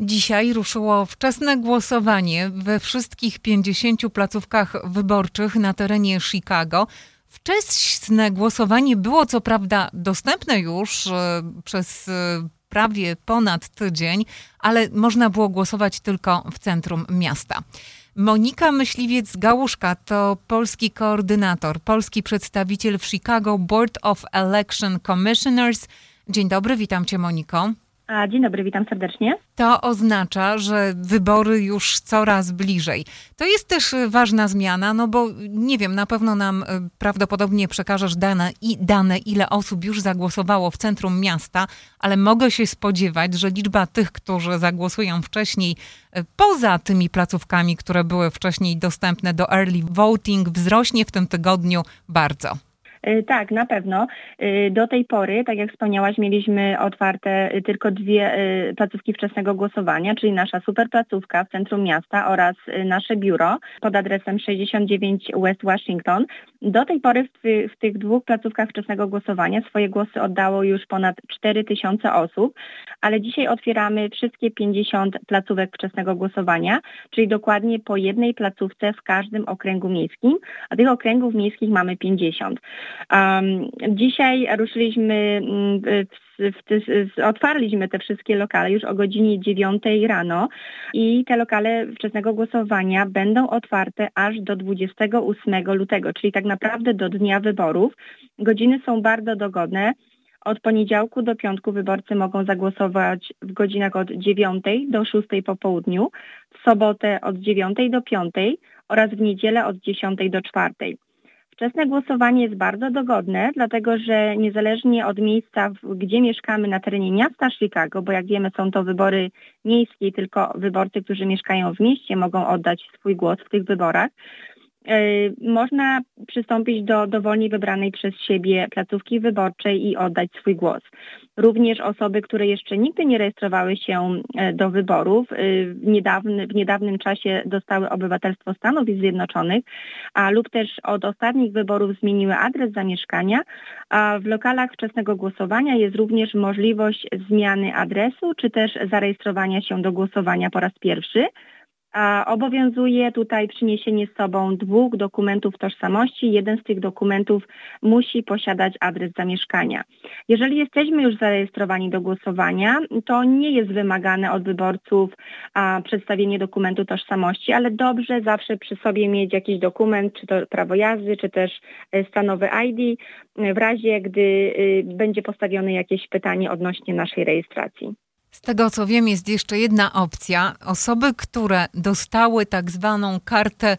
Dzisiaj ruszyło wczesne głosowanie we wszystkich 50 placówkach wyborczych na terenie Chicago. Wczesne głosowanie było co prawda dostępne już e, przez e, prawie ponad tydzień, ale można było głosować tylko w centrum miasta. Monika Myśliwiec-Gałuszka to polski koordynator, polski przedstawiciel w Chicago Board of Election Commissioners. Dzień dobry, witam cię Moniko. Dzień dobry, witam serdecznie. To oznacza, że wybory już coraz bliżej. To jest też y, ważna zmiana, no bo nie wiem, na pewno nam y, prawdopodobnie przekażesz dane, i dane, ile osób już zagłosowało w centrum miasta, ale mogę się spodziewać, że liczba tych, którzy zagłosują wcześniej poza tymi placówkami, które były wcześniej dostępne do early voting, wzrośnie w tym tygodniu bardzo. Y, tak, na pewno. Y, do tej pory, tak jak wspomniałaś, mieliśmy otwarte y, tylko dwie placówki wczesnego głosowania, czyli nasza super placówka w centrum miasta oraz nasze biuro pod adresem 69 West Washington. Do tej pory w, w tych dwóch placówkach wczesnego głosowania swoje głosy oddało już ponad 4 tysiące osób, ale dzisiaj otwieramy wszystkie 50 placówek wczesnego głosowania, czyli dokładnie po jednej placówce w każdym okręgu miejskim, a tych okręgów miejskich mamy 50. Dzisiaj ruszyliśmy, mm, otwarliśmy te wszystkie lokale już o godzinie 9 rano i te lokale wczesnego głosowania będą otwarte aż do 28 lutego, czyli tak naprawdę do dnia wyborów. Godziny są bardzo dogodne. Od poniedziałku do piątku wyborcy mogą zagłosować w godzinach od 9 do 6 po południu, w sobotę od 9 do 5 oraz w niedzielę od 10 do 4. Wczesne głosowanie jest bardzo dogodne, dlatego że niezależnie od miejsca, gdzie mieszkamy na terenie miasta Chicago, bo jak wiemy są to wybory miejskie, tylko wyborcy, którzy mieszkają w mieście mogą oddać swój głos w tych wyborach, można przystąpić do dowolnie wybranej przez siebie placówki wyborczej i oddać swój głos. Również osoby, które jeszcze nigdy nie rejestrowały się e, do wyborów, e, w, niedawny, w niedawnym czasie dostały obywatelstwo Stanów Zjednoczonych, a lub też od ostatnich wyborów zmieniły adres zamieszkania, a w lokalach wczesnego głosowania jest również możliwość zmiany adresu, czy też zarejestrowania się do głosowania po raz pierwszy. Obowiązuje tutaj przyniesienie z sobą dwóch dokumentów tożsamości. Jeden z tych dokumentów musi posiadać adres zamieszkania. Jeżeli jesteśmy już zarejestrowani do głosowania, to nie jest wymagane od wyborców a, przedstawienie dokumentu tożsamości, ale dobrze zawsze przy sobie mieć jakiś dokument, czy to prawo jazdy, czy też e, stanowy ID, w razie gdy y, będzie postawione jakieś pytanie odnośnie naszej rejestracji. Z tego co wiem, jest jeszcze jedna opcja. Osoby, które dostały tak zwaną kartę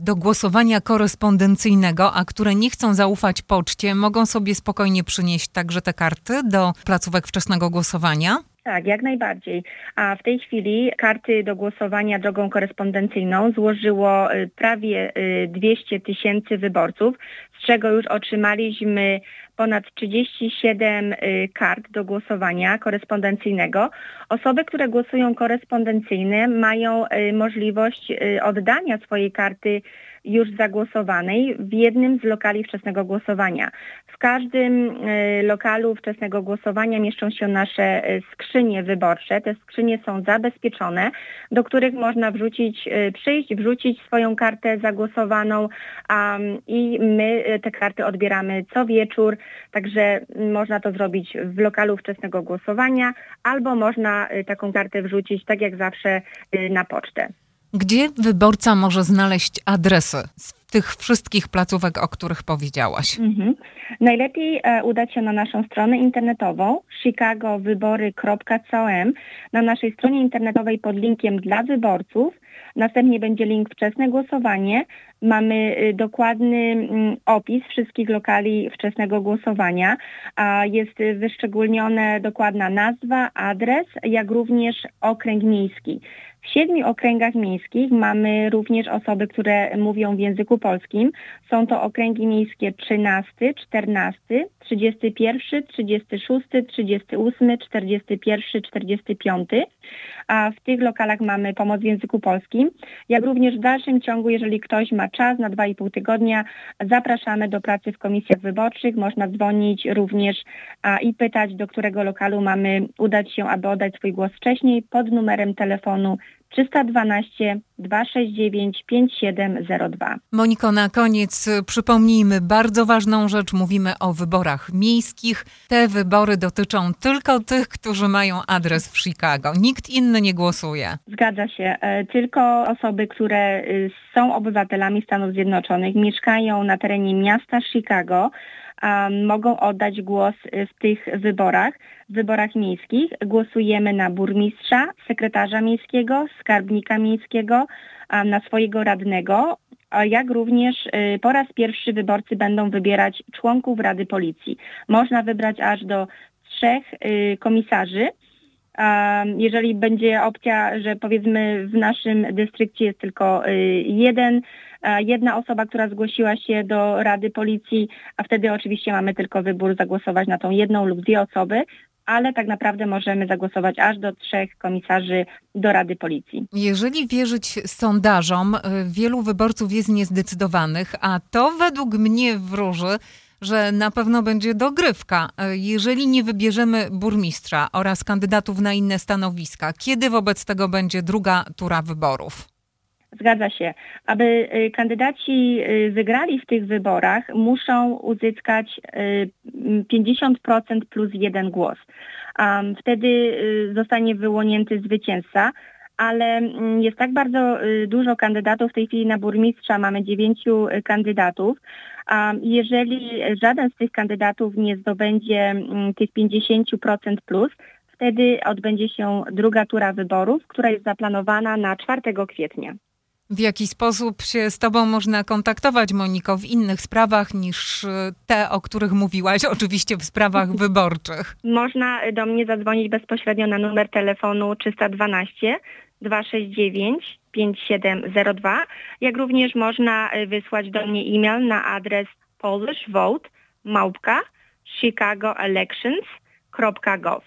do głosowania korespondencyjnego, a które nie chcą zaufać poczcie, mogą sobie spokojnie przynieść także te karty do placówek wczesnego głosowania. Tak, jak najbardziej. A w tej chwili karty do głosowania drogą korespondencyjną złożyło y, prawie 200 y, tysięcy wyborców, z czego już otrzymaliśmy ponad 37 y, kart do głosowania korespondencyjnego. Osoby, które głosują korespondencyjnie mają możliwość oddania swojej karty już zagłosowanej w jednym z lokali wczesnego głosowania. W każdym lokalu wczesnego głosowania mieszczą się nasze skrzynie wyborcze. Te skrzynie są zabezpieczone, do których można wrzucić, przyjść, wrzucić swoją kartę zagłosowaną um, i my te karty odbieramy co wieczór, także można to zrobić w lokalu wczesnego głosowania albo można taką kartę wrzucić tak jak zawsze na pocztę. Gdzie wyborca może znaleźć adresy tych wszystkich placówek, o których powiedziałaś? Mhm. Najlepiej e, udać się na naszą stronę internetową chicagowybory.com. Na naszej stronie internetowej pod linkiem dla wyborców Następnie będzie link wczesne głosowanie. Mamy y, dokładny mm, opis wszystkich lokali wczesnego głosowania. Jest wyszczególniona dokładna nazwa, adres, jak również okręg miejski. W siedmiu okręgach miejskich mamy również osoby, które mówią w języku polskim. Są to okręgi miejskie 13, 14, 31, 36, 38, 41, 45. a w tych lokalach mamy pomoc w języku polskim. Jak również w dalszym ciągu, jeżeli ktoś ma czas na 2,5 tygodnia, zapraszamy do pracy w komisjach wyborczych. Można dzwonić również a, i pytać, do którego lokalu mamy udać się, aby oddać swój głos wcześniej pod numerem telefonu 312 269 5702. Moniko, na koniec przypomnijmy bardzo ważną rzecz. Mówimy o wyborach miejskich. Te wybory dotyczą tylko tych, którzy mają adres w Chicago. Nikt inny nie głosuje. Zgadza się. E, tylko osoby, które y, są obywatelami Stanów Zjednoczonych, mieszkają na terenie miasta Chicago, mogą oddać głos y, w tych wyborach, w wyborach miejskich. Głosujemy na burmistrza, sekretarza miejskiego, skarbnika miejskiego, na swojego radnego, jak również y, po raz pierwszy wyborcy będą wybierać członków Rady Policji. Można wybrać aż do trzech y, komisarzy. Jeżeli będzie opcja, że powiedzmy w naszym dystrykcie jest tylko jeden E, jedna osoba, która zgłosiła się do Rady Policji, a wtedy oczywiście mamy tylko wybór zagłosować na tą jedną lub dwie osoby, ale tak naprawdę możemy zagłosować aż do trzech komisarzy do Rady Policji. Jeżeli wierzyć sondażom, e, wielu wyborców jest niezdecydowanych, a to według mnie wróży, że na pewno będzie dogrywka. E, jeżeli nie wybierzemy burmistrza oraz kandydatów na inne stanowiska, kiedy wobec tego będzie druga tura wyborów? Zgadza się. Aby y, kandydaci y, wygrali w tych wyborach, muszą uzyskać 50% y, plus jeden głos. Wtedy zostanie wyłonięty zwycięzca, ale mm, jest tak bardzo dużo kandydatów. W tej chwili na burmistrza mamy dziewięciu kandydatów. Jeżeli żaden z tych kandydatów nie zdobędzie mm, tych 50% plus, wtedy odbędzie się druga tura wyborów, która jest zaplanowana na 4 kwietnia. W jaki sposób się z Tobą można kontaktować, Moniko, w innych sprawach niż te, o których mówiłaś, oczywiście w sprawach wyborczych? Można do mnie zadzwonić bezpośrednio na numer telefonu 312 269 5702, jak również można wysłać do mnie e-mail na adres polishvote małpka chicagoelections.gov.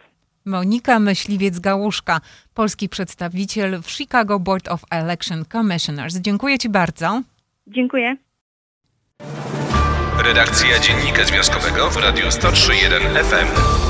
Monika Myśliwiec-Gałuszka, polski przedstawiciel w Chicago Board of Election Commissioners. Dziękuję Ci bardzo. Dziękuję. Redakcja Dziennika Związkowego w Radiu 103.1 FM.